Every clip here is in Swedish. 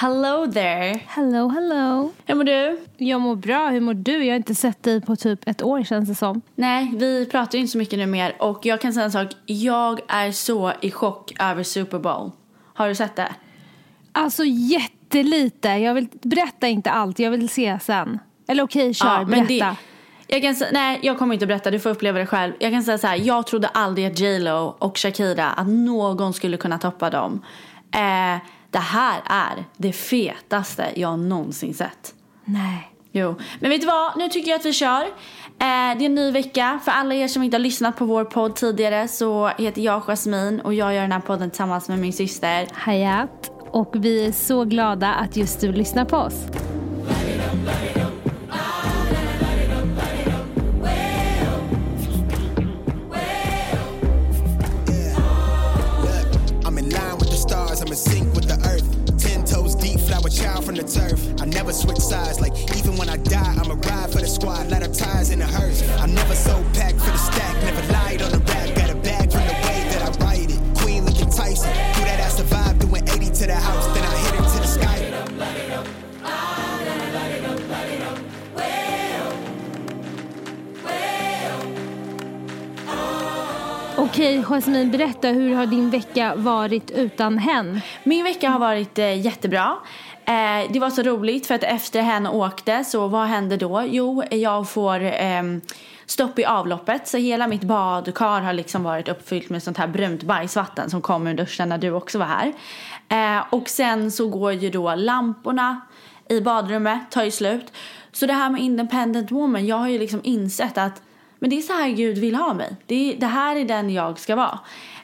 Hello there! Hello, hello. Hur mår du? Jag mår bra. Hur mår du? Jag har inte sett dig på typ ett år känns det som. Nej, vi pratar ju inte så mycket nu mer och jag kan säga en sak. Jag är så i chock över Super Bowl. Har du sett det? Alltså jättelite. Jag vill berätta inte allt. Jag vill se sen. Eller okej, kör. Ja, men berätta. det- Jag kan nej, jag kommer inte att berätta. Du får uppleva det själv. Jag kan säga så här. Jag trodde aldrig att J Lo och Shakira, att någon skulle kunna toppa dem. Eh, det här är det fetaste jag någonsin sett. Nej. Jo, men vet du vad? Nu tycker jag att vi kör. Eh, det är en ny vecka. För alla er som inte har lyssnat på vår podd tidigare så heter jag Jasmin och jag gör den här podden tillsammans med min syster. Hayat. Och vi är så glada att just du lyssnar på oss. Child from the turf. I never switch sides, like even when I die, I'ma ride for the squad, let her ties in the hearse. I'm never so packed for the stack, never lied on the rap, got a bag from the way that I write it. Queen looking Tyson, do that ass survive, doing 80 to the house, then I hit her to the sky. Okej, Jasmin, berätta. Hur har din vecka varit utan hen? Min vecka har varit eh, jättebra. Eh, det var så roligt för att efter hen åkte så vad hände då? Jo, jag får eh, stopp i avloppet så hela mitt badkar har liksom varit uppfyllt med sånt här brunt bajsvatten som kom ur duschen när du också var här. Eh, och sen så går ju då lamporna i badrummet tar ju slut. Så det här med independent woman, jag har ju liksom insett att men det är så här Gud vill ha mig. Det, det här är den jag ska vara.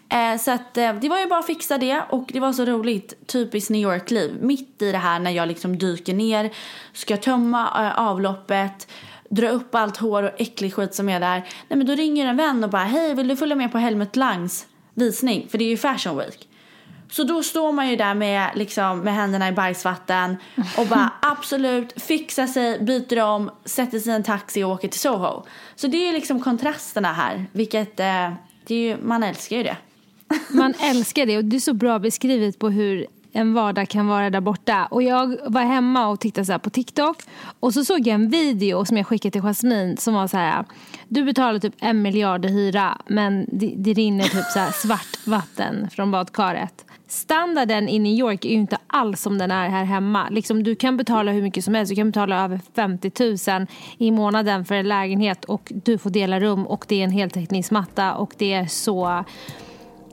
Eh, så att, eh, det var ju bara att fixa det och det var så roligt. Typiskt New York-liv. Mitt i det här när jag liksom dyker ner, ska tömma eh, avloppet, dra upp allt hår och äcklig skit som är där. Nej men då ringer en vän och bara hej vill du följa med på Helmut Langs visning? För det är ju Fashion Week. Så då står man ju där med, liksom, med händerna i bajsvatten och bara absolut fixar sig, byter om, sätter sig i en taxi och åker till Soho. Så det är ju liksom kontrasterna här, vilket eh, det är ju, man älskar ju det. Man älskar det och det är så bra beskrivet på hur en vardag kan vara där borta. Och jag var hemma och tittade så här på TikTok och så såg jag en video som jag skickade till Jasmin som var så här du betalar typ en miljard i hyra men det, det rinner typ så här svart vatten från badkaret. Standarden i New York är ju inte alls som den är här hemma. Liksom, du kan betala hur mycket som helst. Du kan betala över 50 000 i månaden för en lägenhet och du får dela rum och det är en heltäckningsmatta och det är så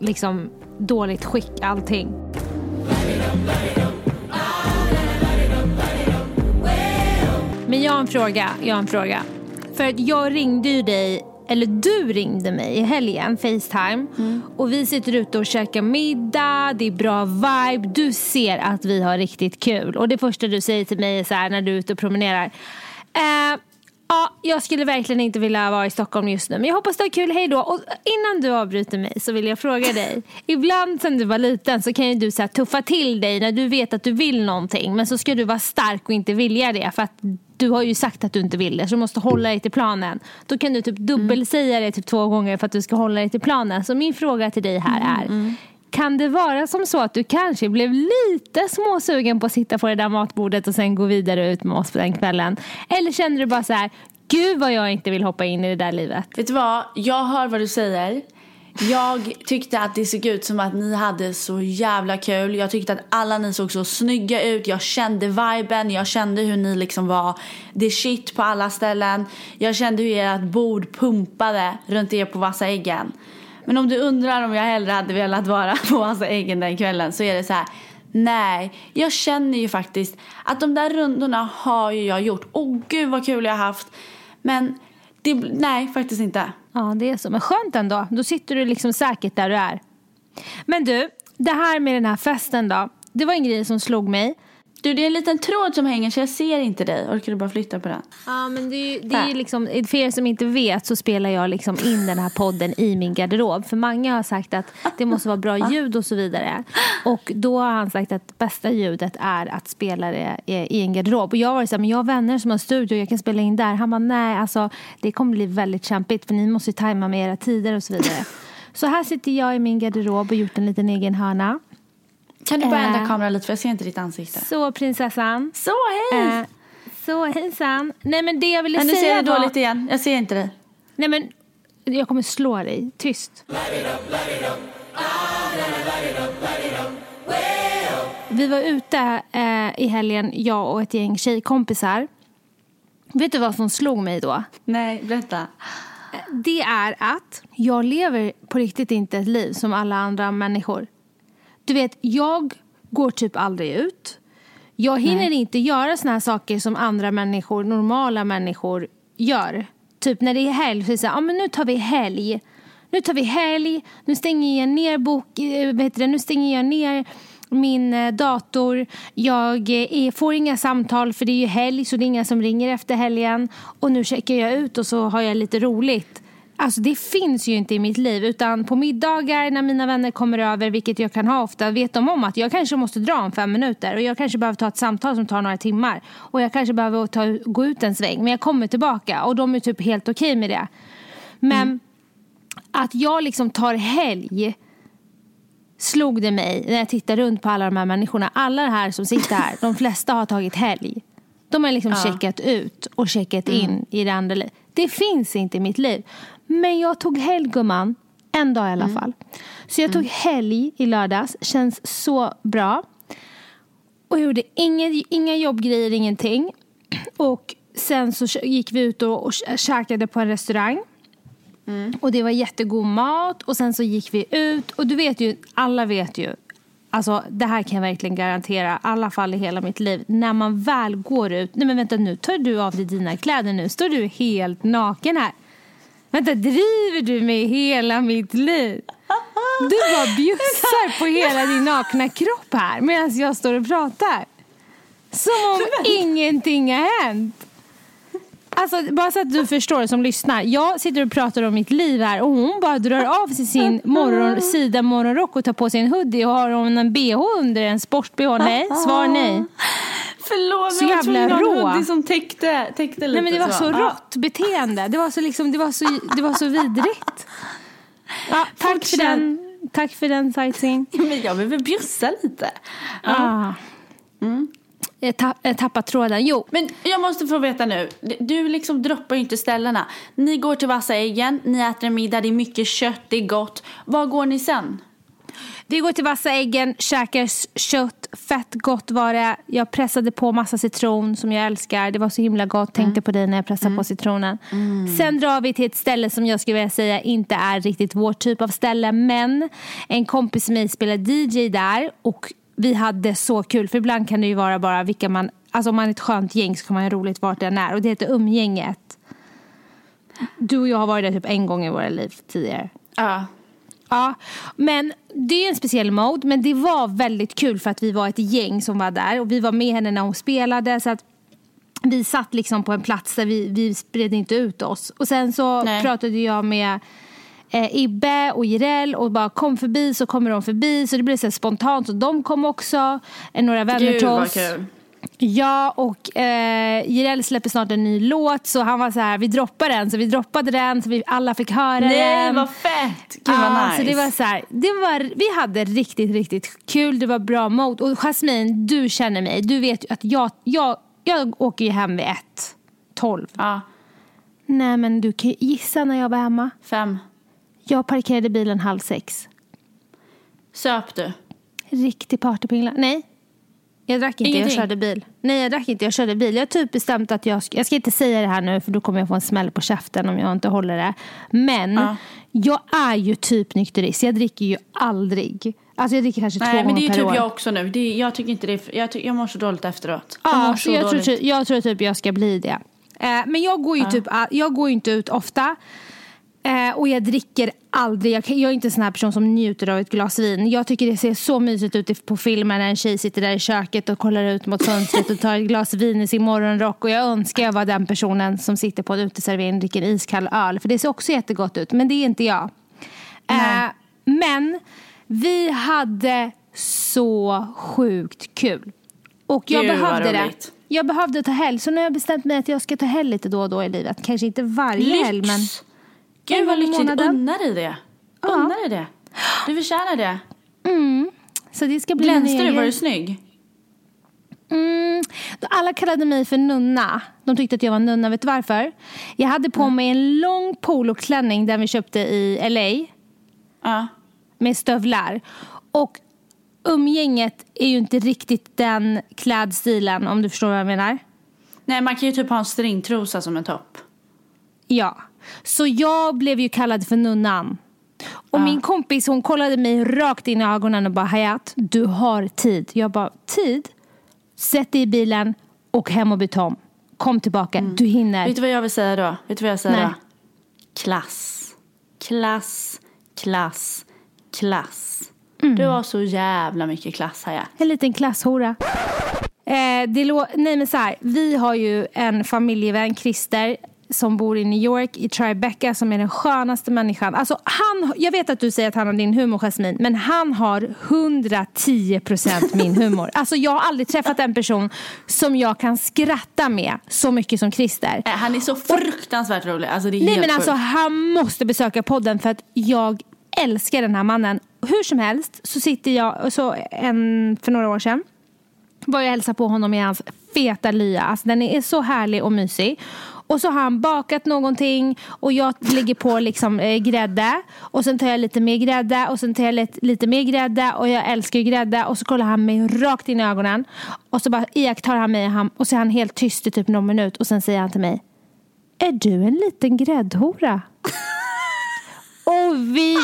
liksom dåligt skick allting. Men jag har en fråga, jag har en fråga. För att jag ringde ju dig, eller du ringde mig i helgen, Facetime. Och vi sitter ute och käkar middag, det är bra vibe. Du ser att vi har riktigt kul. Och det första du säger till mig är så här när du är ute och promenerar. Eh, Ja, jag skulle verkligen inte vilja vara i Stockholm just nu. Men jag hoppas du har kul, hej då. Och innan du avbryter mig så vill jag fråga dig. Ibland sen du var liten så kan ju du så här, tuffa till dig när du vet att du vill någonting. Men så ska du vara stark och inte vilja det. För att du har ju sagt att du inte vill det. Så du måste hålla dig till planen. Då kan du typ dubbelsäga det typ två gånger för att du ska hålla dig till planen. Så min fråga till dig här är. Kan det vara som så att du kanske blev lite småsugen på att sitta på det där matbordet och sen gå vidare ut med oss på den kvällen? Eller känner du bara så här, gud vad jag inte vill hoppa in i det där livet? Vet du vad? Jag hör vad du säger. Jag tyckte att det såg ut som att ni hade så jävla kul. Jag tyckte att alla ni såg så snygga ut. Jag kände viben. Jag kände hur ni liksom var the shit på alla ställen. Jag kände hur ert bord pumpade runt er på Vassa äggen. Men om du undrar om jag hellre hade velat vara på Vassa äggen den kvällen så är det så här. Nej, jag känner ju faktiskt att de där rundorna har ju jag gjort. Åh gud vad kul jag har haft. Men det, nej, faktiskt inte. Ja, det är så. Men skönt ändå. Då sitter du liksom säkert där du är. Men du, det här med den här festen då. Det var en grej som slog mig. Du, det är en liten tråd som hänger så jag ser inte dig. Orkar du bara flytta på den? Ja, men det är, det är liksom, för er som inte vet så spelar jag liksom in den här podden i min garderob. För många har sagt att det måste vara bra ljud och så vidare. Och då har han sagt att bästa ljudet är att spela det i en garderob. Och jag var så här, men jag har vänner som har studio, jag kan spela in där. Han bara, nej alltså det kommer bli väldigt kämpigt för ni måste tajma med era tider och så vidare. Så här sitter jag i min garderob och gjort en liten egen hörna. Kan du bara ändra kameran lite för jag ser inte ditt ansikte. Så prinsessan. Så hej! Eh, så hejsan. Nej men det jag ville Men nu ser säga jag var... dåligt igen. Jag ser inte dig. Nej men jag kommer slå dig. Tyst. Vi var ute eh, i helgen, jag och ett gäng tjejkompisar. Vet du vad som slog mig då? Nej, berätta. Det är att jag lever på riktigt inte ett liv som alla andra människor. Du vet, jag går typ aldrig ut. Jag hinner inte göra såna här saker som andra människor, normala människor, gör. Typ när det är helg så är det så här, ah, men nu tar vi helg. Nu tar vi helg, nu stänger jag ner bok, eh, vad heter det, nu stänger jag ner min eh, dator. Jag eh, får inga samtal för det är ju helg så det är inga som ringer efter helgen. Och nu checkar jag ut och så har jag lite roligt. Alltså det finns ju inte i mitt liv utan på middagar när mina vänner kommer över, vilket jag kan ha ofta, vet de om att jag kanske måste dra om fem minuter och jag kanske behöver ta ett samtal som tar några timmar och jag kanske behöver ta, gå ut en sväng men jag kommer tillbaka och de är typ helt okej med det. Men att jag liksom tar helg slog det mig när jag tittar runt på alla de här människorna. Alla här som sitter här, de flesta har tagit helg. De har liksom checkat ut och checkat in i det andra livet. Det finns inte i mitt liv. Men jag tog helg gumman. En dag i alla fall. Så jag tog helg i lördags. Känns så bra. Och jag gjorde inga, inga jobbgrejer, ingenting. Och sen så gick vi ut och, och käkade på en restaurang. Och det var jättegod mat och sen så gick vi ut och du vet ju, alla vet ju Alltså det här kan jag verkligen garantera, i alla fall i hela mitt liv. När man väl går ut, nej men vänta nu tar du av dig dina kläder nu, står du helt naken här. Vänta, driver du med hela mitt liv? Du bara bjussar på hela din nakna kropp här medan jag står och pratar. Som om ingenting har hänt. Alltså, bara så att du förstår som lyssnar. Jag sitter och pratar om mitt liv här och hon bara drar av sig sin morgon, sida morgonrock och tar på sig en hoodie och har hon en bh under en sport-bh? Nej, svar nej. Förlåt, Så jag jävla tvungen att ha en hoodie som täckte, täckte lite. Nej men det var så Ja. rått beteende. Det var så, liksom, det var så, det var så vidrigt. Ja, tack, för den, tack för den sightseeing. Men jag behöver bjussa lite. Ah. Jag, tapp, jag tappade tråden. Jo, Men jag måste få veta nu. Du liksom droppar ju inte ställena. Ni går till Vassa äggen, ni äter en middag, det är mycket kött, det är gott. Var går ni sen? Vi går till Vassa äggen, käkar kött, fett gott var det. Jag pressade på massa citron som jag älskar. Det var så himla gott. Tänkte på dig när jag pressade på citronen. Sen drar vi till ett ställe som jag skulle vilja säga inte är riktigt vår typ av ställe. Men en kompis med mig spelar DJ där och vi hade så kul. För ibland kan det ju vara bara vilka man... Alltså om man är ett skönt gäng så kan man ha roligt vart än är. Och det heter Umgänget. Du och jag har varit där typ en gång i våra liv tidigare. Ja. Ja, men det är en speciell mode. Men det var väldigt kul för att vi var ett gäng som var där. Och vi var med henne när hon spelade. Så att vi satt liksom på en plats där vi, vi spred inte ut oss. Och sen så Nej. pratade jag med eh, Ibbe och Jireel och bara kom förbi så kommer de förbi. Så det blev så spontant. Så de kom också. Eh, några vänner Gud till oss. kul. Ja, och eh, Jireel släpper snart en ny låt så han var så här, vi droppar den. Så vi droppade den så vi alla fick höra Nej den. vad fett! Gud vad nice. så det var så här, det var, vi hade riktigt, riktigt kul. Det var bra mode. Och Jasmine, du känner mig. Du vet ju att jag, jag, jag åker ju hem vid ett. Tolv. Ja, Nej men du kan ju gissa när jag var hemma. fem. Jag parkerade bilen halv sex. Söp du? Riktig partypingla. Nej. Jag drack inte, Ingenting? jag körde bil. Nej jag drack inte, jag körde bil. Jag har typ bestämt att jag ska, jag ska inte säga det här nu för då kommer jag få en smäll på käften om jag inte håller det. Men Ja. jag är ju typ nykterist. Jag dricker ju aldrig. Alltså jag dricker kanske två Nej men gånger det är ju per typ år. jag också nu. Är, jag tycker inte det är, jag, ty, jag mår så dåligt efteråt. jag Ja, så jag, tror, dåligt. typ- jag tror typ jag ska bli det. Eh, men jag går ju typ, all- jag går ju inte ut ofta. Eh, och jag dricker aldrig. Jag, jag är inte en sån här person som njuter av ett glas vin. Jag tycker det ser så mysigt ut på filmen när en tjej sitter där i köket och kollar ut mot fönstret och tar ett glas vin i sin morgonrock. Och jag önskar jag var den personen som sitter på en uteservering och dricker en iskall öl. För det ser också jättegott ut. Men det är inte jag. Eh, men vi hade så sjukt kul. Och jag Gud, behövde det. Jag behövde ta helg. Så nu har jag bestämt mig att jag ska ta helg lite då och då i livet. Kanske inte varje Lyx! helg men... Gud vad lyxigt. Unna dig det. Unna dig det. Du förtjänar det. Mm. Så det ska bli Glänste du? egen- Var du snygg? Mm, alla kallade mig för nunna. De tyckte att jag var nunna. Vet du varför? Jag hade på mig en lång poloklänning den vi köpte i LA Ja. med stövlar. Och umgänget är ju inte riktigt den klädstilen om du förstår vad jag menar. Nej, man kan ju typ ha en stringtrosa som en topp. Ja. Så jag blev ju kallad för nunnan. Och min kompis hon kollade mig rakt in i ögonen och bara Hayat, du har tid. Jag bara, tid? Sätt dig i bilen och hem och byt om. Kom tillbaka, du hinner. Vet du vad jag vill säga då? Vet du vad jag säger Nej. då? Klass. Klass, klass, klass. Mm. Du har så jävla mycket klass. Ja. En liten klasshora. Eh, det lå- Nej men så här, vi har ju en familjevän, Christer, som bor i New York, i Tribeca, som är den skönaste människan. Alltså han, jag vet att du säger att han har din humor, Jasmine, men han har 110% min humor. Alltså jag har aldrig träffat en person som jag kan skratta med så mycket som Christer. Nej, Han är så fruktansvärt rolig. Alltså det är Nej men alltså han måste besöka podden för att jag älskar den här mannen. Hur som helst så sitter jag, så en, för några år sedan var jag hälsade på honom i hans feta lya. Alltså, den är så härlig och mysig. Och så har han bakat någonting och jag lägger på liksom eh, grädde. Och sen tar jag lite mer grädde och sen tar jag lite, lite mer grädde och jag älskar ju grädde. Och så kollar han mig rakt in i ögonen. Och så bara iakttar han mig och, han, och så är han helt tyst i typ någon minut och sen säger han till mig Är du en liten gräddhora? Vi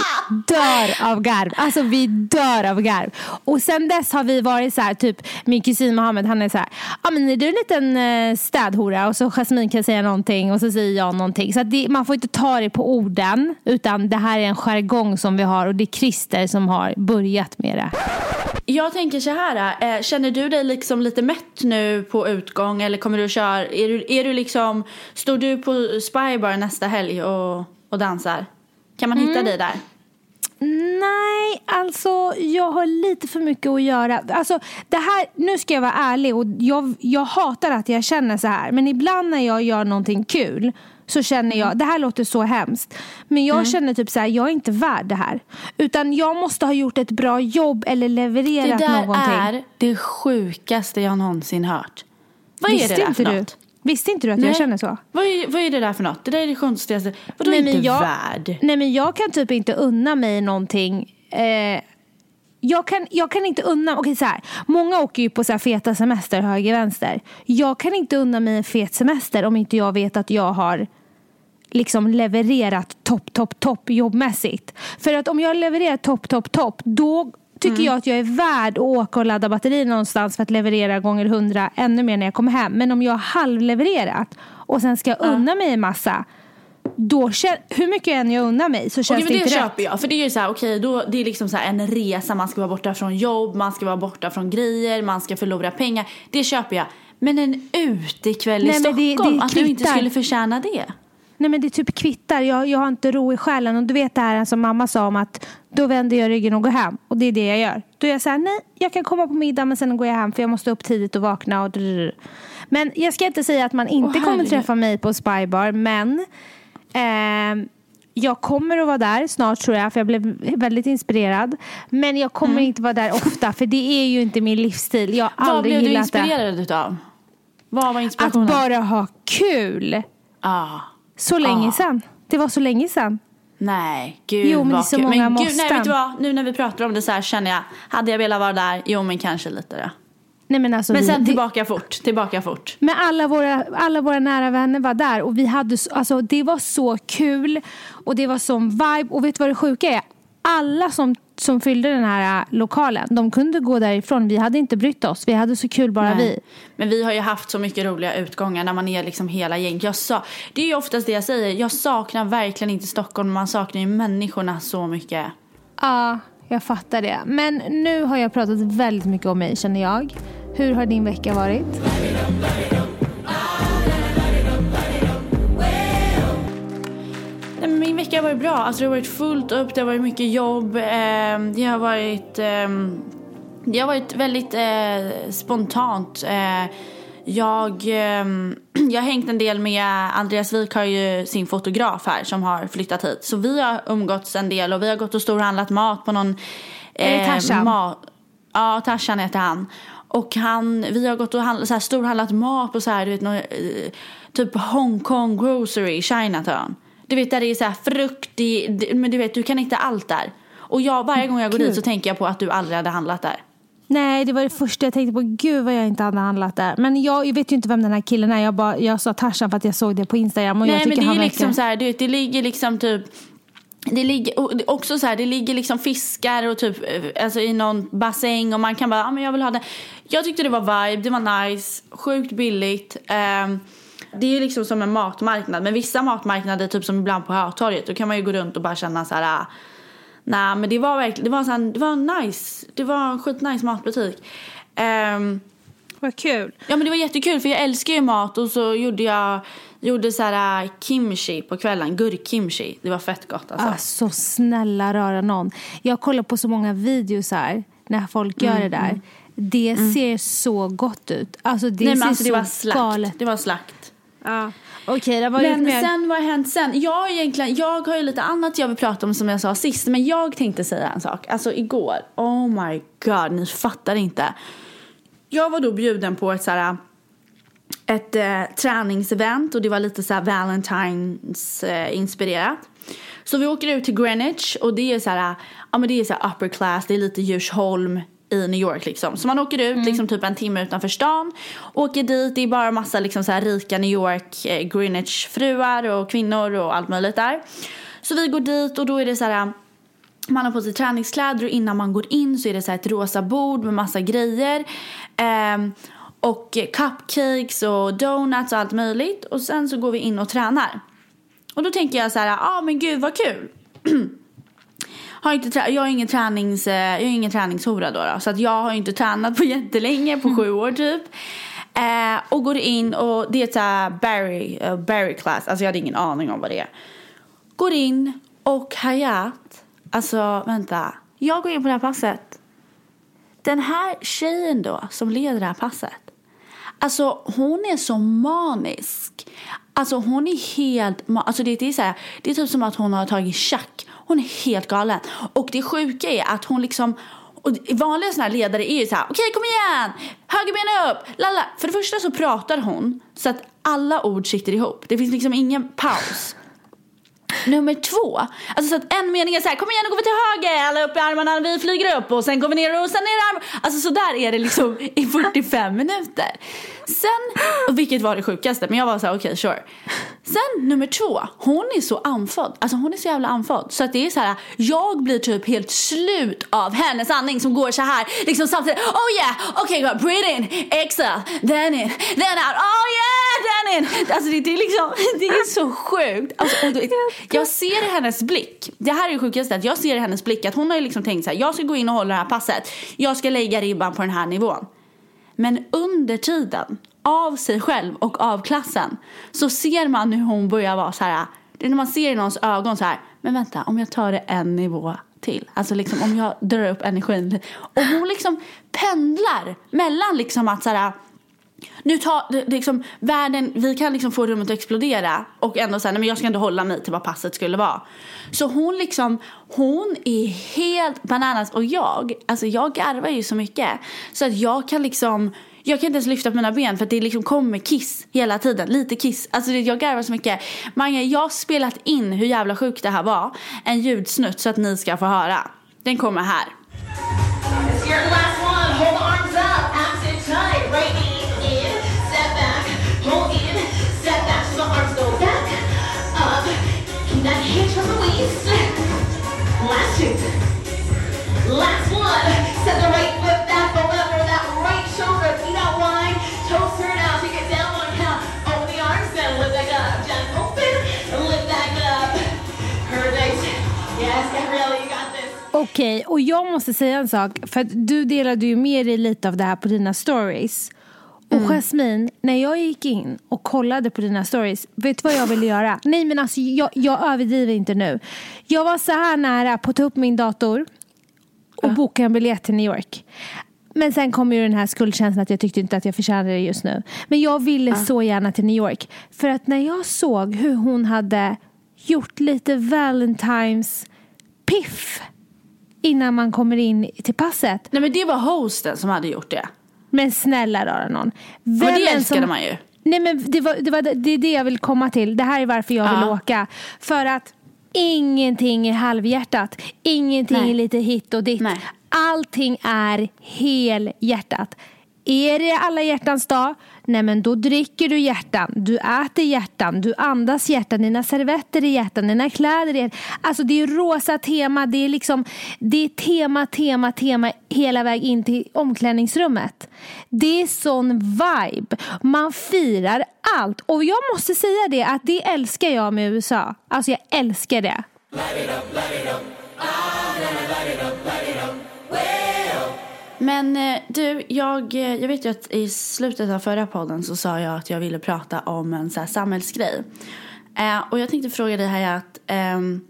dör av garv. Alltså vi dör av garv. Och sen dess har vi varit så här, typ min kusin Mohammed han är så här, ja men är du en liten eh, städhora? Och så Jasmine kan säga någonting och så säger jag någonting. Så att det, man får inte ta det på orden utan det här är en jargong som vi har och det är Christer som har börjat med det. Jag tänker så här, äh, känner du dig liksom lite mätt nu på utgång eller kommer du att köra, är du, är du liksom, står du på Spybar nästa helg och, och dansar? Kan man Mm. hitta dig där? Nej, alltså jag har lite för mycket att göra. Alltså, det här, nu ska jag vara ärlig och jag, jag hatar att jag känner så här. Men ibland när jag gör någonting kul så känner jag, det här låter så hemskt. Men jag känner typ så här, jag är inte värd det här. Utan jag måste ha gjort ett bra jobb eller Det levererat där någonting. är det sjukaste jag någonsin hört. Vad Visste är det där för du? Visste inte du att jag känner så? Vad är, vad är det där för något? Det där är det konstigaste. Vadå Nej, inte jag, värd? Nej men jag kan typ inte unna mig någonting. Eh, jag, kan, jag kan inte unna, okej så här. Många åker ju på så här feta semester höger vänster. Jag kan inte unna mig en fet semester om inte jag vet att jag har liksom levererat topp, topp, topp jobbmässigt. För att om jag levererar topp, topp, topp då tycker Mm. jag att jag är värd att åka och ladda batteri någonstans för att leverera gånger hundra ännu mer när jag kommer hem. Men om jag har halvlevererat och sen ska jag unna mig en massa då hur mycket än jag unnar mig så känns Okej, det men det inte köper rätt. jag. För det är ju så här, okej, då, det är liksom så en resa, man ska vara borta från jobb, man ska vara borta från grejer, man ska förlora pengar. Det köper jag. Men en utekväll i men det- Stockholm, det att du inte skulle förtjäna det. Nej men det typ kvittar. Jag, jag har inte ro i själen. Och du vet det här som mamma sa om att då vänder jag ryggen och går hem. Och det är det jag gör. Då är jag så här, nej jag kan komma på middag men sen går jag hem för jag måste upp tidigt och vakna. Och men jag ska inte säga att man inte Åh, kommer träffa mig på Spybar. Men ehm, jag kommer att vara där snart tror jag. För jag blev väldigt inspirerad. Men jag kommer Mm. inte vara där ofta. För det är ju inte min livsstil. Jag har Vad aldrig blev du gillat det. inspirerad utav? Vad var Att inspirationen? bara ha kul. Ah. Så länge Ah. sedan. Det var så länge sedan. Nej, gud Jo, men det är så kul. många men gud, nej, måsten. vet du vad? Nu när vi pratar om det så här känner jag, hade jag velat vara där? Jo, men kanske lite då. Nej, men alltså, Men vi, sen det- tillbaka fort, tillbaka fort. Men alla våra, alla våra nära vänner var där och vi hade, så- alltså, det var så kul och det var sån vibe. Och vet du vad det sjuka är? Alla som, som fyllde den här äh, lokalen, de kunde gå därifrån. Vi hade inte brytt oss. Vi hade så kul bara Nej. vi. Men vi har ju haft så mycket roliga utgångar när man är liksom hela gäng. Jag sa, det är ju oftast det jag säger. Jag saknar verkligen inte Stockholm. Man saknar ju människorna så mycket. Ja, jag fattar det. Men nu har jag pratat väldigt mycket om mig känner jag. Hur har din vecka varit? Min vecka har varit bra. Alltså, det har varit fullt upp, det har varit mycket jobb. Eh, det har varit, ehm, det har varit väldigt eh, spontant. Eh, jag, ehm, jag har hängt en del med Andreas Wik har ju sin fotograf här som har flyttat hit. Så vi har umgåtts en del och vi har gått och storhandlat mat på någon... Är det Tarzan? ma- Ja, Tarzan heter han. Och han, vi har gått och handlat, så här, storhandlat mat på så här, du vet, någon, eh, typ Hongkong grocery, Chinatown. Du vet där det är så här frukt, i, men du vet du kan hitta allt där. Och jag, varje gång jag går Kul. dit så tänker jag på att du aldrig hade handlat där. Nej, det var det första jag tänkte på. Gud vad jag inte hade handlat där. Men jag, jag vet ju inte vem den här killen är. Jag, bara, jag sa Tarzan för att jag såg det på Instagram. Och jag Nej men tycker det är han verkar- liksom så här, du vet det ligger liksom typ det ligger också så här, det ligger liksom fiskar och typ eh, alltså i någon bassäng och man kan bara, ja men jag vill ha det. Jag tyckte det var vibe, det var nice, sjukt billigt. Ehm, det är ju liksom som en matmarknad, men vissa matmarknader typ som ibland på Hötorget, då kan man ju gå runt och bara känna så här, ah, nej men det var verkligen, det var så här, det var nice, det var en skitnice matbutik. Ehm, Vad kul. Ja men det var jättekul för jag älskar ju mat och så gjorde jag gjorde så här äh, kimchi på kvällen, gurkkimchi. Det var fett gott alltså. Alltså snälla röra någon. Jag kollar på så många videos här när folk gör Mm, det där. Det ser så gott ut. Alltså det Nej ser men alltså det så var slakt. galet. Det var slakt. Ja. Okej, lite Men mer. sen vad har hänt sen? Jag, har egentligen, jag har ju lite annat jag vill prata om som jag sa sist. Men jag tänkte säga en sak. Alltså igår, oh my god, ni fattar inte. Jag var då bjuden på ett så här ett eh, träningsevent och det var lite så här Valentines eh, inspirerat. Så vi åker ut till Greenwich och det är så här, ja men det är så upper class, det är lite Djursholm i New York liksom. Så man åker ut liksom typ en timme utanför stan, åker dit, det är bara massa liksom så här rika New York eh, Greenwich fruar och kvinnor och allt möjligt där. Så vi går dit och då är det så här eh, man har på sig träningskläder och innan man går in så är det så här ett rosa bord med massa grejer. Eh, och cupcakes och donuts och allt möjligt. Och sen så går vi in och tränar. Och då tänker jag så här, ja ah, men gud vad kul. har inte trä- jag är ingen tränings, eh, jag är ingen träningshora då, då. Så att jag har inte tränat på jättelänge, på sju år typ. Eh, och går in och det är ett Barry, uh, Barry class. Alltså jag hade ingen aning om vad det är. Går in och Hayat, alltså vänta. Jag går in på det här passet. Den här tjejen då som leder det här passet. Alltså hon är så manisk. Alltså hon är helt, alltså det, är så här, det är typ som att hon har tagit tjack. Hon är helt galen. Och det sjuka är att hon liksom, och vanliga sådana här ledare är ju så här, okej kom igen, högerben upp, lalla. För det första så pratar hon så att alla ord sitter ihop. Det finns liksom ingen paus. Nummer två, alltså så att en mening är så här, kom igen nu går vi till höger, alla upp i armarna, vi flyger upp och sen går vi ner och sen ner i armarna. Alltså så där är det liksom i 45 minuter. Sen, och vilket var det sjukaste, men jag var så här, okej sure. Sen nummer två, hon är så andfådd, alltså hon är så jävla andfådd. Så att det är så här, jag blir typ helt slut av hennes andning som går så här, liksom samtidigt, oh yeah, okay go, breathe in, exhale, then in, then out, oh yeah, then in. Alltså det, det är liksom, det är så sjukt. Alltså, och då, jag ser i hennes blick, det här är det sjukaste, att jag ser i hennes blick att hon har ju liksom tänkt så här, jag ska gå in och hålla det här passet, jag ska lägga ribban på den här nivån. Men under tiden, av sig själv och av klassen, så ser man hur hon börjar vara så här, det är när man ser i någons ögon så här, men vänta, om jag tar det en nivå till, alltså liksom om jag drar upp energin. Och hon liksom pendlar mellan liksom att så här, nu tar det- liksom världen, vi kan liksom få rummet att explodera och ändå säga nej men jag ska inte hålla mig till vad passet skulle vara. Så hon liksom, hon är helt bananas och jag, alltså jag garvar ju så mycket så att jag kan liksom jag kan inte ens lyfta på mina ben för att det liksom kommer kiss hela tiden. Lite kiss. Alltså det- jag garvar så mycket. Mange, jag har spelat in hur jävla sjukt det här var. En ljudsnutt så att ni ska få höra. Den kommer här. Last one. Set the right foot back over that right shoulder. Feet out wide. Toes turn out. Take it down one count. Open the arms. Then lift back up. Just open. Lift back up. Perfect. Yes, Gabriella, you got this. Okej, och jag måste säga en sak. För att du delade ju med dig lite av det här på dina stories. Och Mm. Jasmine, när jag gick in och kollade på dina stories, vet du vad jag ville göra? Nej men alltså jag, jag överdriver inte nu. Jag var så här nära på att ta upp min dator och boka en biljett till New York. Men sen kom ju den här skuldkänslan att jag tyckte inte att jag förtjänade det just nu. Men jag ville så gärna till New York. För att när jag såg hur hon hade gjort lite Valentines piff innan man kommer in till passet. Nej men det var hosten som hade gjort det. Men snälla rara någon. Men det Vem älskade som- man ju. Nej men det, var, det, var, det är det jag vill komma till. Det här är varför jag vill Ja. åka. För att ingenting är halvhjärtat. Ingenting Nej. är lite hit och dit. Nej. Allting är helhjärtat. Är det alla hjärtans dag? Nej men då dricker du hjärtan, du äter hjärtan, du andas hjärtan, dina servetter är hjärtan, dina kläder är Alltså det är rosa tema, det är liksom Det är tema, tema, tema hela vägen in till omklädningsrummet. Det är sån vibe. Man firar allt. Och jag måste säga det att det älskar jag med USA. Alltså jag älskar det. Men eh, du, jag, eh, jag vet ju att i slutet av förra podden så sa jag att jag ville prata om en så här samhällsgrej. Eh, och jag tänkte fråga dig här att ehm,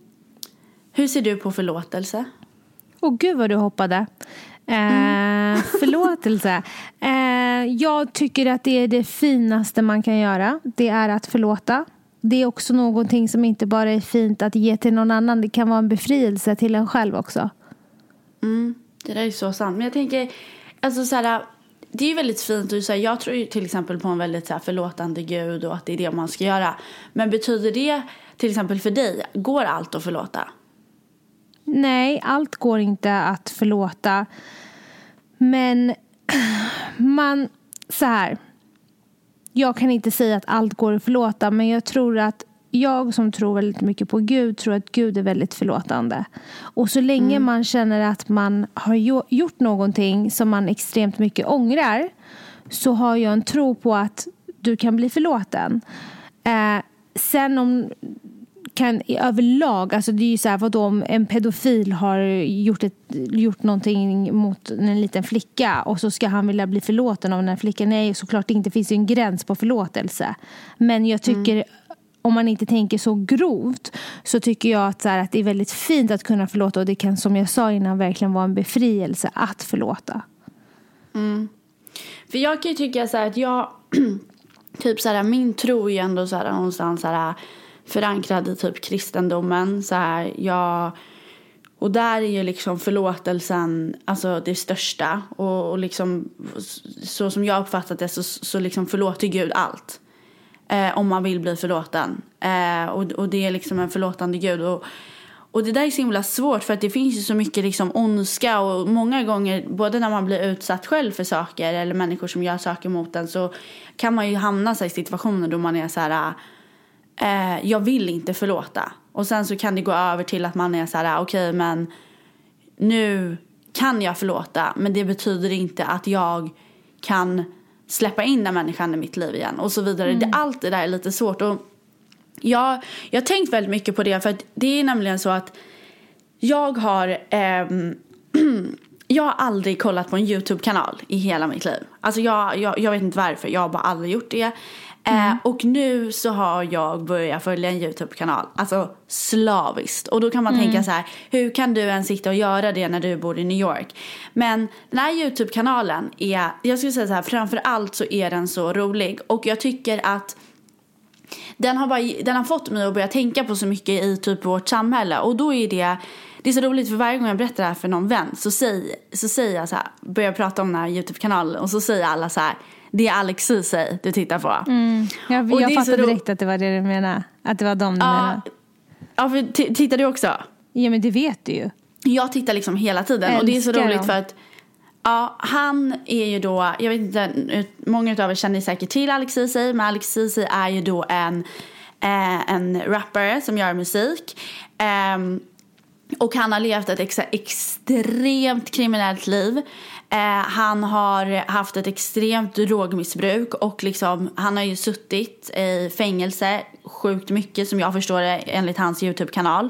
hur ser du på förlåtelse? Åh gud vad du hoppade. Eh, förlåtelse. Eh, jag tycker att det är det finaste man kan göra. Det är att förlåta. Det är också någonting som inte bara är fint att ge till någon annan. Det kan vara en befrielse till en själv också. Det där är så sant. Men jag tänker, alltså så här, det är ju väldigt fint. Och så här, jag tror ju till exempel på en väldigt så här, förlåtande gud och att det är det man ska göra. Men betyder det till exempel för dig, går allt att förlåta? Nej, allt går inte att förlåta. Men man, så här. Jag kan inte säga att allt går att förlåta men jag tror att jag som tror väldigt mycket på Gud tror att Gud är väldigt förlåtande. Och så länge man känner att man har jo- gjort någonting som man extremt mycket ångrar så har jag en tro på att du kan bli förlåten. Eh, sen om kan i överlag, alltså det är ju så här, vadå om en pedofil har gjort, ett, gjort någonting mot en liten flicka och så ska han vilja bli förlåten av den här flickan. Nej, såklart inte. Det finns ju en gräns på förlåtelse. Men jag tycker, om man inte tänker så grovt, så tycker jag att, så här, att det är väldigt fint att kunna förlåta och det kan, som jag sa innan, verkligen vara en befrielse att förlåta. Mm. För jag kan ju tycka så här att jag, typ så här, min tro är ju ändå så här någonstans så här förankrad i typ kristendomen. Så här, jag, och där är ju liksom förlåtelsen alltså det största. Och, och liksom, så som jag uppfattat det så, så liksom förlåter Gud allt. Eh, om man vill bli förlåten. Eh, och, och det är liksom en förlåtande Gud. Och, och det där är så himla svårt för att det finns ju så mycket liksom ondska och många gånger både när man blir utsatt själv för saker eller människor som gör saker mot en så kan man ju hamna i situationer då man är så här eh, jag vill inte förlåta och sen så kan det gå över till att man är så här okej men nu kan jag förlåta men det betyder inte att jag kan släppa in den människan i mitt liv igen och så vidare. Det, allt det där är lite svårt och jag, jag har tänkt väldigt mycket på det för att det är nämligen så att jag har ehm, jag har aldrig kollat på en YouTube-kanal i hela mitt liv. Alltså jag, jag, jag vet inte varför, jag har bara aldrig gjort det. Eh, och nu så har jag börjat följa en YouTube-kanal, alltså slaviskt. Och då kan man tänka så här, hur kan du ens sitta och göra det när du bor i New York? Men den här YouTube-kanalen är, jag skulle säga så här, framför allt så är den så rolig. Och jag tycker att den har, bara, den har fått mig att börja tänka på så mycket i typ vårt samhälle. Och då är det, det är så roligt för varje gång jag berättar det här för någon vän så, säg, så säger jag så här, börjar prata om den här YouTube-kanalen och så säger alla så här, det är Alex Ceesay du tittar på. Jag, Och jag fattade direkt att det var det du menade. Att det var dem du Ja, menade. ja för tittar du också? Ja men det vet du ju. Jag tittar liksom hela tiden och det är så Älskar roligt dem. för att Ja, han är ju då, jag vet inte, många av er känner säkert till Alex Ceesay, men Alex Ceesay är ju då en, eh, en rappare som gör musik. Ehm, och han har levt ett ex- extremt kriminellt liv. Eh, han har haft ett extremt drogmissbruk och liksom, han har ju suttit i fängelse sjukt mycket som jag förstår det enligt hans YouTube-kanal.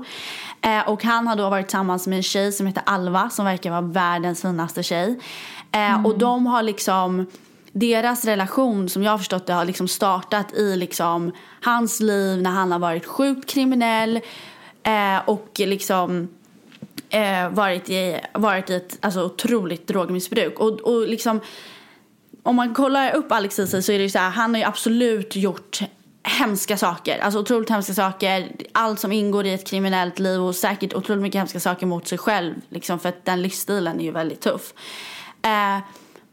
Eh, och han har då varit tillsammans med en tjej som heter Alva som verkar vara världens finaste tjej. Eh, Och de har liksom deras relation som jag har förstått det har liksom startat i liksom hans liv när han har varit sjukt kriminell eh, och liksom eh, varit, i, varit i ett alltså, otroligt drogmissbruk. Och, och liksom, om man kollar upp Alex Ceesay så är det ju så här, han har ju absolut gjort hemska saker. Alltså otroligt hemska saker. Allt som ingår i ett kriminellt liv och säkert otroligt mycket hemska saker mot sig själv. Liksom för att den livsstilen är ju väldigt tuff. Eh,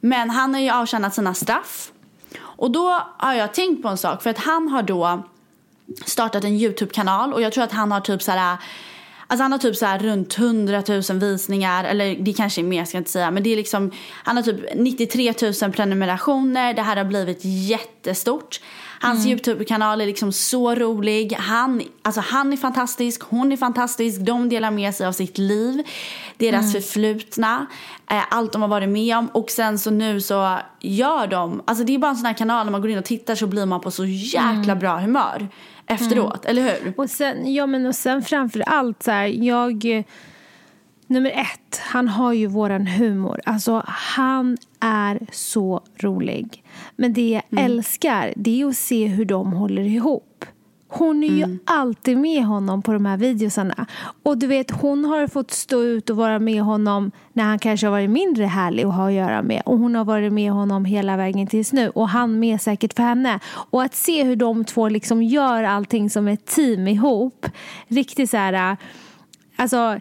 men han har ju avtjänat sina straff. Och då har jag tänkt på en sak. För att han har då startat en YouTube-kanal och jag tror att han har typ så här Alltså han har typ så här runt 100 000 visningar, eller det kanske är mer ska jag inte säga. Men det är liksom, han har typ 93 000 prenumerationer. Det här har blivit jättestort. Hans YouTube-kanal är liksom så rolig. Han, alltså han är fantastisk, hon är fantastisk. De delar med sig av sitt liv, deras förflutna, eh, allt de har varit med om. Och sen så nu så gör de, alltså det är bara en sån här kanal när man går in och tittar så blir man på så jäkla bra humör efteråt, eller hur? Och sen, ja, men och sen framför allt så här, jag... Nummer ett, han har ju våran humor. Alltså han är så rolig. Men det jag Mm. älskar, det är att se hur de håller ihop. Hon är ju Mm. alltid med honom på de här videosarna. Och du vet, hon har fått stå ut och vara med honom när han kanske har varit mindre härlig att ha att göra med. Och hon har varit med honom hela vägen tills nu. Och han med säkert för henne. Och att se hur de två liksom gör allting som ett team ihop. Riktigt så här... äh, Alltså,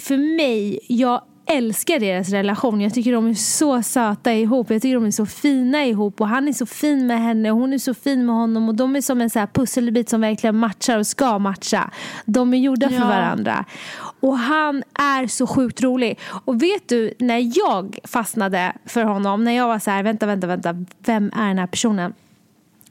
för mig, jag älskar deras relation. Jag tycker de är så söta ihop. Jag tycker de är så fina ihop. Och han är så fin med henne och hon är så fin med honom. Och de är som en så pusselbit som verkligen matchar och ska matcha. De är gjorda för Ja. varandra. Och han är så sjukt rolig. Och vet du, när jag fastnade för honom, när jag var så här, vänta, vänta, vänta, vem är den här personen?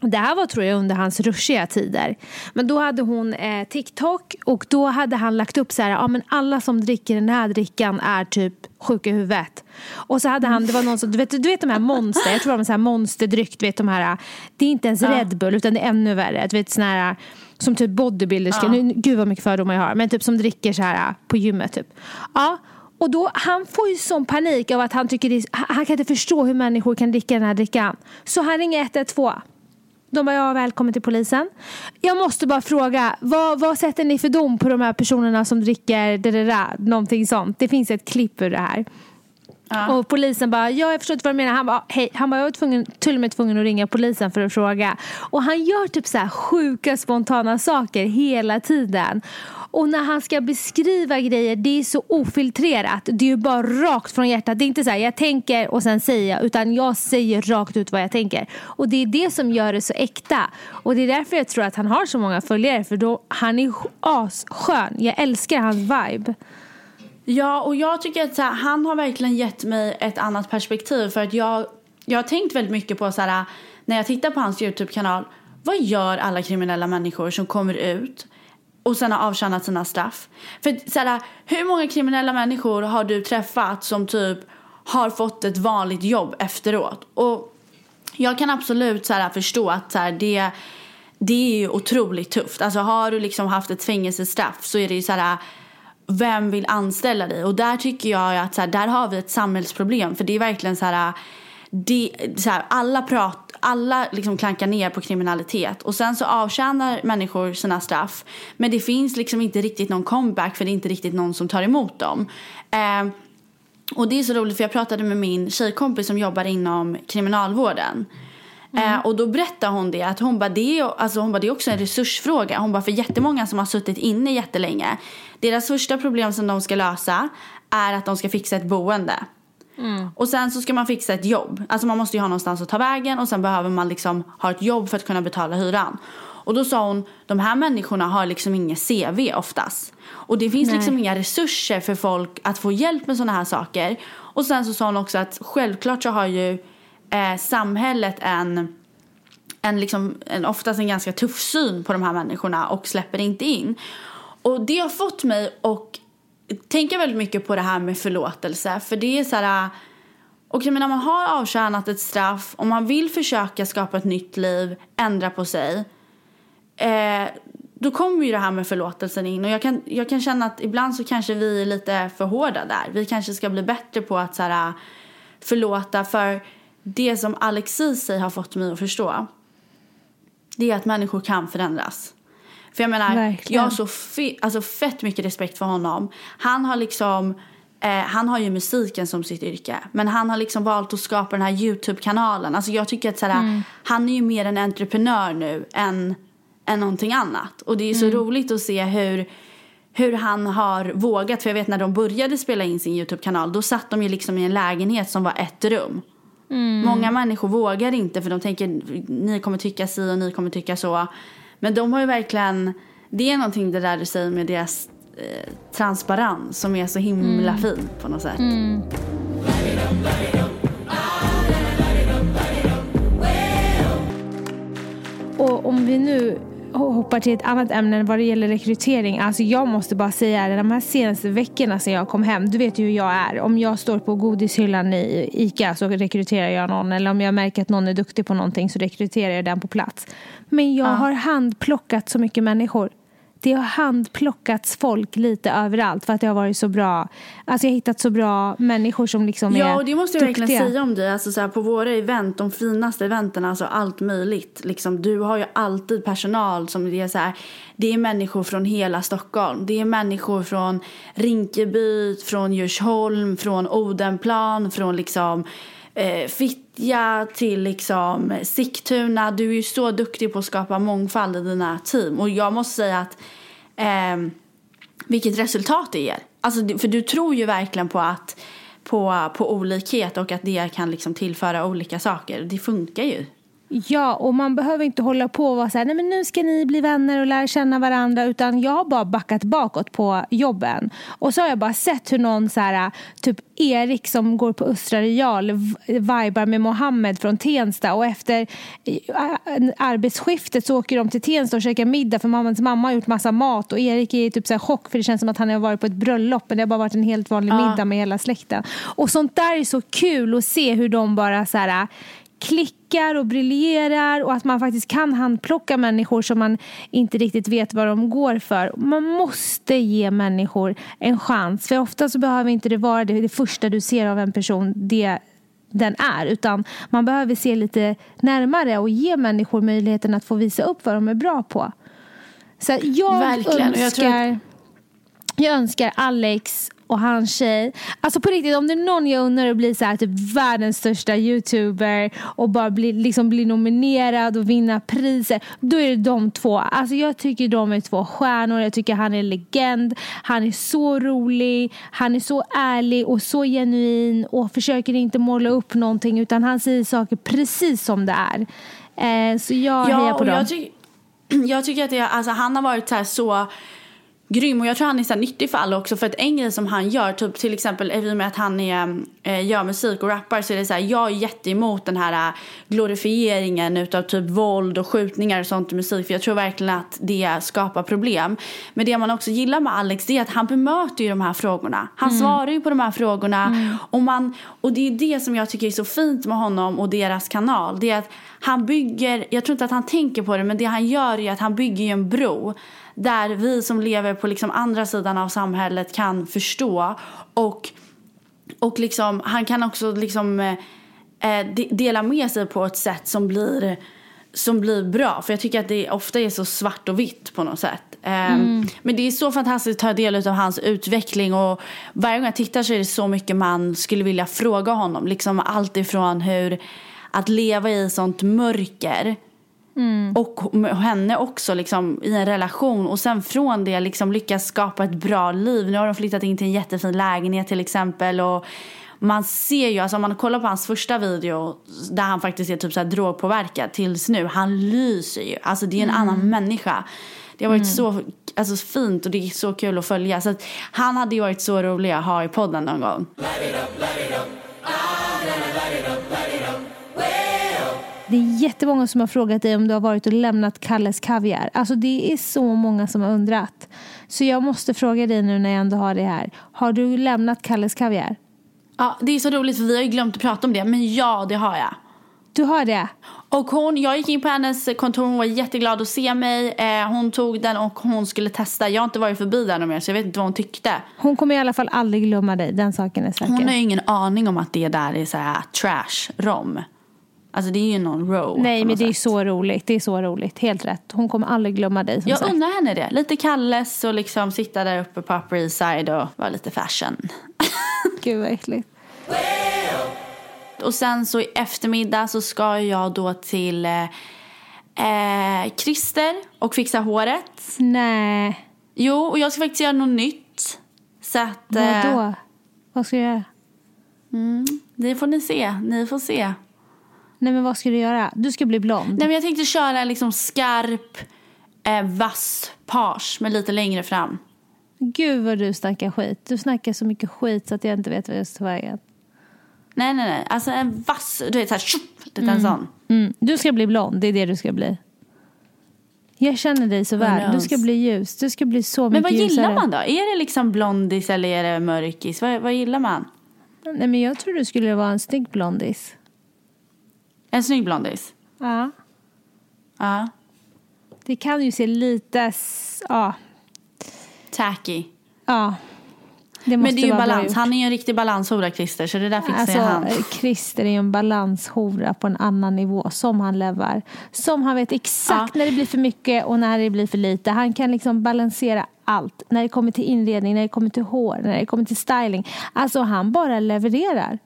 Det här var tror jag under hans ruschiga tider. Men då hade hon eh, TikTok och då hade han lagt upp så här, ja men alla som dricker den här drickan är typ sjuka i huvudet. Och så hade han, det var någon som, du vet, du vet de här monster, jag tror det var sån här monsterdryck, du vet de här, det är inte ens Red Bull utan det är ännu värre. Du vet såna här som typ bodybuilders, ska, nu, gud vad mycket fördomar jag har, men typ som dricker så här på gymmet typ. Ja, och då, han får ju sån panik av att han tycker det han kan inte förstå hur människor kan dricka den här drickan. Så han ringer 112. De bara, ja välkommen till polisen. Jag måste bara fråga, vad, vad sätter ni för dom på de här personerna som dricker det, där, någonting sånt? Det finns ett klipp ur det här. Och polisen bara, ja jag förstår inte vad du menar. Han bara, hej. Han bara, jag var tvungen, till och med tvungen att ringa polisen för att fråga. Och han gör typ så här sjuka spontana saker hela tiden. Och när han ska beskriva grejer, det är så ofiltrerat. Det är ju bara rakt från hjärtat. Det är inte så här, jag tänker och sen säger jag. Utan jag säger rakt ut vad jag tänker. Och det är det som gör det så äkta. Och det är därför jag tror att han har så många följare. För då, han är asskön. Jag älskar hans vibe. Ja, och jag tycker att så här, han har verkligen gett mig ett annat perspektiv. För att jag, jag har tänkt väldigt mycket på så här, när jag tittar på hans YouTube-kanal. Vad gör alla kriminella människor som kommer ut och sen har avtjänat sina straff? För så här, hur många kriminella människor har du träffat som typ har fått ett vanligt jobb efteråt? Och jag kan absolut så här, förstå att så här, det, det är ju otroligt tufft. Alltså har du liksom haft ett fängelsestraff så är det ju så här vem vill anställa dig? Och där tycker jag att så här, där har vi ett samhällsproblem. För det är verkligen så här, det, så här alla prat, alla liksom klankar ner på kriminalitet. Och sen så avtjänar människor sina straff. Men det finns liksom inte riktigt någon comeback för det är inte riktigt någon som tar emot dem. Eh, och det är så roligt för jag pratade med min tjejkompis som jobbar inom kriminalvården. Eh, och då berättade hon det att hon bara, det är, alltså hon bara, det är också en resursfråga. Hon bara för jättemånga som har suttit inne jättelänge. Deras första problem som de ska lösa är att de ska fixa ett boende. Och sen så ska man fixa ett jobb. Alltså man måste ju ha någonstans att ta vägen och sen behöver man liksom ha ett jobb för att kunna betala hyran. Och då sa hon, de här människorna har liksom inget CV oftast. Och det finns Nej. liksom inga resurser för folk att få hjälp med sådana här saker. Och sen så sa hon också att självklart så har ju eh, samhället en, en, liksom, en oftast en ganska tuff syn på de här människorna och släpper inte in. Och det har fått mig att tänka väldigt mycket på det här med förlåtelse. För det är så här, Och när man har avtjänat ett straff och man vill försöka skapa ett nytt liv, ändra på sig. Eh, då kommer ju det här med förlåtelsen in och jag kan, jag kan känna att ibland så kanske vi är lite för hårda där. Vi kanske ska bli bättre på att så här, förlåta för det som Alexis har fått mig att förstå det är att människor kan förändras. För jag menar, Verkligen. jag har så fe- alltså fett mycket respekt för honom. Han har liksom, eh, han har ju musiken som sitt yrke. Men han har liksom valt att skapa den här YouTube-kanalen. Alltså jag tycker att såhär, han är ju mer en entreprenör nu än än någonting annat. Och det är så roligt att se hur, hur han har vågat. För jag vet när de började spela in sin YouTube-kanal då satt de ju liksom i en lägenhet som var ett rum. Många människor vågar inte för de tänker ni kommer tycka si och ni kommer tycka så. Men de har ju verkligen, det är någonting det där du säger med deras eh, transparens som är så himla fin på något sätt. Och om vi nu hoppar till ett annat ämne vad det gäller rekrytering. Alltså jag måste bara säga det, de här senaste veckorna sedan jag kom hem, du vet ju hur jag är. Om jag står på godishyllan i ICA så rekryterar jag någon. Eller om jag märker att någon är duktig på någonting så rekryterar jag den på plats. Men jag har handplockat så mycket människor. Det har handplockats folk lite överallt för att det har varit så bra. Alltså jag har hittat så bra människor som liksom är Ja, och det måste jag duktiga. verkligen säga om dig. Alltså så här, på våra event, de finaste eventen, alltså allt möjligt. Liksom, du har ju alltid personal som det är så här, det är människor från hela Stockholm. Det är människor från Rinkeby, från Djursholm, från Odenplan, från liksom eh, Fittja till liksom Sigtuna. Du är ju så duktig på att skapa mångfald i dina team. Och jag måste säga att eh, vilket resultat det ger. Alltså, för du tror ju verkligen på att på, på olikhet och att det kan liksom tillföra olika saker. Det funkar ju. Ja, och man behöver inte hålla på och vara så här, nej men nu ska ni bli vänner och lära känna varandra. Utan jag har bara backat bakåt på jobben. Och så har jag bara sett hur någon så här, typ Erik som går på Östra Real vibar med Mohammed från Tensta. Och efter eh, arbetsskiftet så åker de till Tensta och käkar middag för Mohammeds mamma har gjort massa mat. Och Erik är typ så här chock för det känns som att han har varit på ett bröllop. Men det har bara varit en helt vanlig middag med hela släkten. Och sånt där är så kul att se hur de bara så här klickar och briljerar och att man faktiskt kan handplocka människor som man inte riktigt vet vad de går för. Man måste ge människor en chans för ofta så behöver inte det vara det, det första du ser av en person det den är utan man behöver se lite närmare och ge människor möjligheten att få visa upp vad de är bra på. Så jag Verkligen, önskar jag önskar Alex och hans tjej. Alltså på riktigt, om det är någon jag undrar att bli så här, typ världens största youtuber och bara bli, liksom bli nominerad och vinna priser. Då är det de två. Alltså jag tycker de är två stjärnor. Jag tycker han är legend. Han är så rolig. Han är så ärlig och så genuin och försöker inte måla upp någonting utan han säger saker precis som det är. Eh, så jag hejar på dem. jag, tyck, jag tycker att det, alltså, han har varit så, här så grym och jag tror han är så nyttig för alla också för att en grej som han gör, typ till exempel i och med att han är, eh, gör musik och rappar så är det så här, jag är jätteemot den här eh, glorifieringen utav typ våld och skjutningar och sånt i musik för jag tror verkligen att det skapar problem. Men det man också gillar med Alex det är att han bemöter ju de här frågorna. Han svarar ju på de här frågorna och, man, och det är det som jag tycker är så fint med honom och deras kanal. Det är att han bygger, jag tror inte att han tänker på det men det han gör är att han bygger ju en bro där vi som lever på liksom andra sidan av samhället kan förstå och, och liksom, han kan också liksom, eh, eh, de- dela med sig på ett sätt som blir, som blir bra. För jag tycker att det ofta är så svart och vitt på något sätt. Eh, Men det är så fantastiskt att ta del av hans utveckling och varje gång jag tittar så är det så mycket man skulle vilja fråga honom. Liksom allt ifrån hur att leva i sånt mörker och med henne också liksom, i en relation och sen från det liksom lyckas skapa ett bra liv. Nu har de flyttat in till en jättefin lägenhet till exempel och man ser ju, alltså om man kollar på hans första video där han faktiskt är typ så här drogpåverkad tills nu, han lyser ju. Alltså det är en annan människa. Det har varit så alltså, fint och det är så kul att följa. Så att han hade ju varit så rolig att ha i podden någon gång. Det är jättemånga som har frågat dig om du har varit och lämnat Kalles Kaviar. Alltså det är så många som har undrat. Så jag måste fråga dig nu när jag ändå har det här. Har du lämnat Kalles Kaviar? Ja, det är så roligt för vi har ju glömt att prata om det, men ja, det har jag. Du har det? Och hon, jag gick in på hennes kontor, hon var jätteglad att se mig. Eh, hon tog den och hon skulle testa. Jag har inte varit förbi där mer så jag vet inte vad hon tyckte. Hon kommer i alla fall aldrig glömma dig, den saken är säker. Hon har ju ingen aning om att det där är så här trash rom. Alltså det är ju någon row. Nej men det är sätt. så roligt, det är så roligt. Helt rätt. Hon kommer aldrig glömma dig som Jag sagt. undrar henne det. Lite Kalles och liksom sitta där uppe på Upper East Side och vara lite fashion. Gud vad äckligt. Och sen så i eftermiddag så ska jag då till eh, eh, Christer och fixa håret. Nej. Jo, och jag ska faktiskt göra något nytt. Så att... eh, Vadå? Vad ska du göra? Det får ni se. Ni får se. Nej men vad ska du göra? Du ska bli blond. Nej, men jag tänkte köra liksom skarp, eh, vass page med lite längre fram. Gud vad du snackar skit. Du snackar så mycket skit så att jag inte vet vad jag ska ta vägen. Nej, nej, nej. Alltså en vass, du vet såhär, tjopp, det är en sån. Mm. Du ska bli blond, det är det du ska bli. Jag känner dig så väl. Du ska bli ljus. Du ska bli så Men mycket vad ljusare. gillar man då? Är det liksom blondis eller är det mörkis? Vad, vad gillar man? Nej men jag tror du skulle vara en snygg blondis. En snygg blondis? Ja. Ja. Det kan ju se lite... Ja. Tacky. Ja. Det Men det är ju balans. Han är ju en riktig balanshora Christer så det där fixar Alltså, han. Christer är ju en balanshora på en annan nivå som han lever. Som han vet exakt Ja. när det blir för mycket och när det blir för lite. Han kan liksom balansera allt. När det kommer till inredning, när det kommer till hår, när det kommer till styling. Alltså han bara levererar.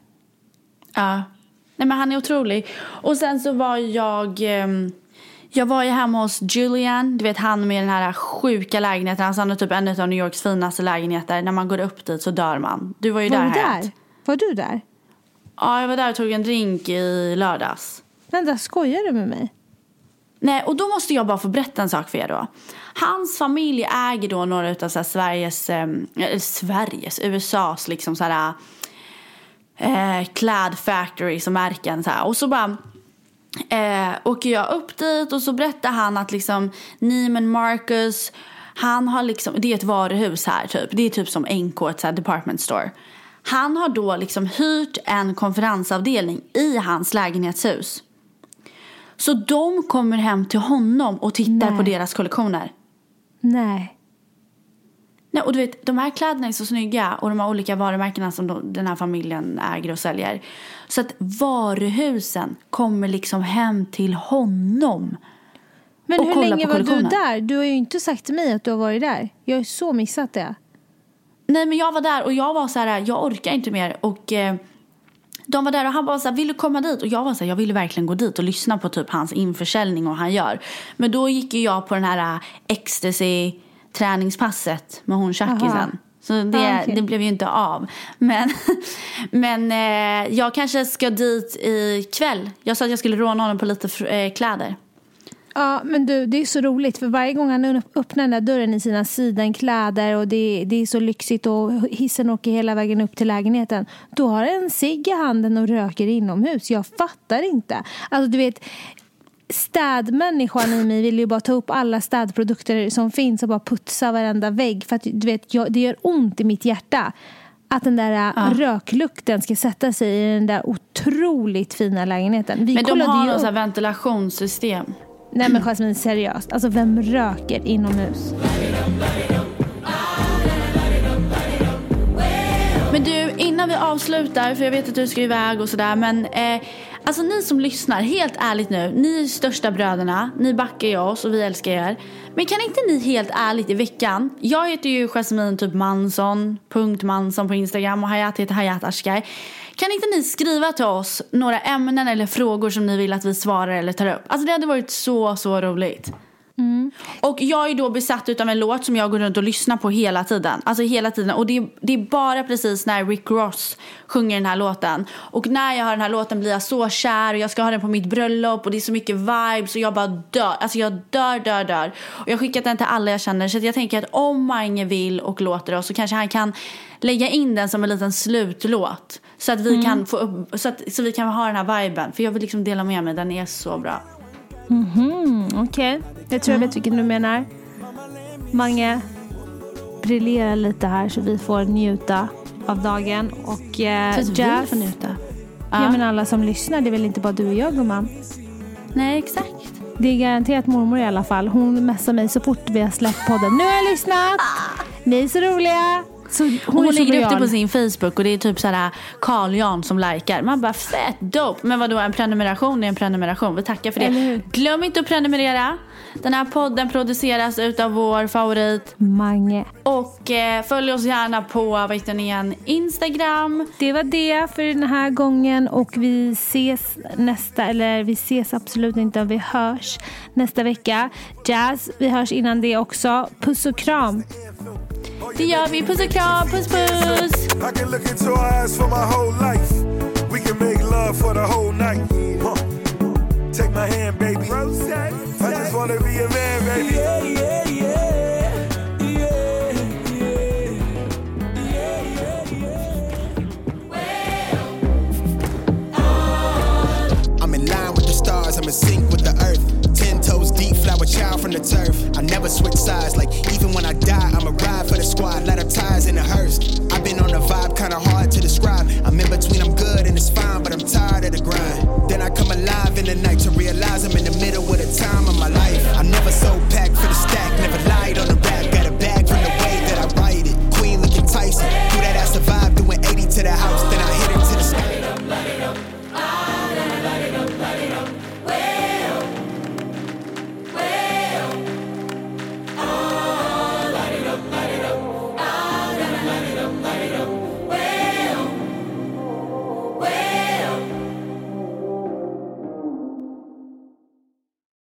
Ja. Nej men han är otrolig. Och sen så var jag... ehm, jag var ju hemma hos Julian, du vet han med den här sjuka lägenheten. Alltså han har typ en av New Yorks finaste lägenheter. När man går upp dit så dör man. Du var ju Var där du där? Var du där? Ja, jag var där och tog en drink i lördags. Vänta, skojar du med mig? Nej, och då måste jag bara få berätta en sak för er då. Hans familj äger då några av så Sveriges, eh, Sveriges, USAs liksom så här eh, factories och märken så här. Och så bara eh, åker jag upp dit och så berättar han att liksom Neiman Marcus, han har liksom, det är ett varuhus här typ. Det är typ som NK, ett så department store. Han har då liksom hyrt en konferensavdelning i hans lägenhetshus. Så de kommer hem till honom och tittar Nej. på deras kollektioner. Nej. Nej, och du vet, de här kläderna är så snygga och de har olika varumärkena som de, den här familjen äger och säljer. Så att varuhusen kommer liksom hem till honom. Men hur länge var du där? Du har ju inte sagt till mig att du har varit där. Jag har ju så missat det. Nej men jag var där och jag var så här, jag orkar inte mer och eh, de var där och han bara så här, vill du komma dit? Och jag var så här, jag ville verkligen gå dit och lyssna på typ hans införsäljning och vad han gör. Men då gick ju jag på den här eh, ecstasy träningspasset med hon tjackisen. Så det, Ah, okej. det blev ju inte av. Men, men eh, jag kanske ska dit ikväll. Jag sa att jag skulle råna honom på lite eh, kläder. Ja, men du, det är så roligt för varje gång han öppnar den där dörren i sina sidenkläder och det, det är så lyxigt och hissen åker hela vägen upp till lägenheten. Då har en cigg i handen och röker inomhus. Jag fattar inte. Alltså du vet, städmänniskan i mig vill ju bara ta upp alla städprodukter som finns och bara putsa varenda vägg. För att du vet, jag, det gör ont i mitt hjärta. Att den där röklukten ska sätta sig i den där otroligt fina lägenheten. Vi Men de har ju något upp- ventilationssystem. Nej men Jasmine, seriöst. Alltså vem röker inomhus? Men du, innan vi avslutar, för jag vet att du ska iväg och sådär, men eh, alltså ni som lyssnar, helt ärligt nu, ni är största bröderna, ni backar ju oss och vi älskar er. Men kan inte ni helt ärligt i veckan, jag heter ju Jasmine typ Manson, punkt Manson på Instagram och Hayat heter Hayat Ashkar. Kan inte ni skriva till oss några ämnen eller frågor som ni vill att vi svarar eller tar upp? Alltså det hade varit så, så roligt. Och jag är då besatt utav en låt som jag går runt och lyssnar på hela tiden. Alltså hela tiden. Och det är, det är bara precis när Rick Ross sjunger den här låten. Och när jag hör den här låten blir jag så kär och jag ska ha den på mitt bröllop och det är så mycket vibes och jag bara dör. Alltså jag dör, dör, dör. Och jag har skickat den till alla jag känner. Så jag tänker att om Mange vill och låter oss så kanske han kan lägga in den som en liten slutlåt. Så att vi kan få upp, så, att, så vi kan ha den här viben. För jag vill liksom dela med mig, den är så bra. Mm, Okej, jag tror jag vet vilken du menar. Mange, briljera lite här så vi får njuta av dagen. Och eh, Så att vi njuta. ja. men alla som lyssnar, det är väl inte bara du och jag gumman? Nej, exakt. Det är garanterat mormor i alla fall. Hon messar mig så fort vi har släppt podden. Nu har jag lyssnat! Ni är så roliga! Så hon, Hon, är så lägger upp det på sin Facebook och det är typ såhär Carl Jan som likar. Man bara fett dope. Men vadå en prenumeration är en prenumeration. Vi tackar för det. Glöm inte att prenumerera. Den här podden produceras utav vår favorit. Mange. Och eh, följ oss gärna på vad heter igen, Instagram. Det var det för den här gången och vi ses nästa, eller vi ses absolut inte, vi hörs nästa vecka. Jazz, vi hörs innan det också. Puss och kram. Det gör vi. Puss och kram. Puss puss. I can look into her eyes for my whole life. We can make love for the whole night. Huh. Take my hand, baby. I just wanna be a man, baby. Yeah yeah yeah yeah yeah yeah yeah I'm in line with the stars, I'm in sync with the earth. Ten toes deep, flower child from the turf never switch sides. Like, even when I die, I'ma ride for the squad. Let up ties in the hearse. I've been on a vibe, kinda hard to describe. I'm in between, I'm good and it's fine, but I'm tired of the grind. Then I come alive in the night to realize I'm in the middle of the time of my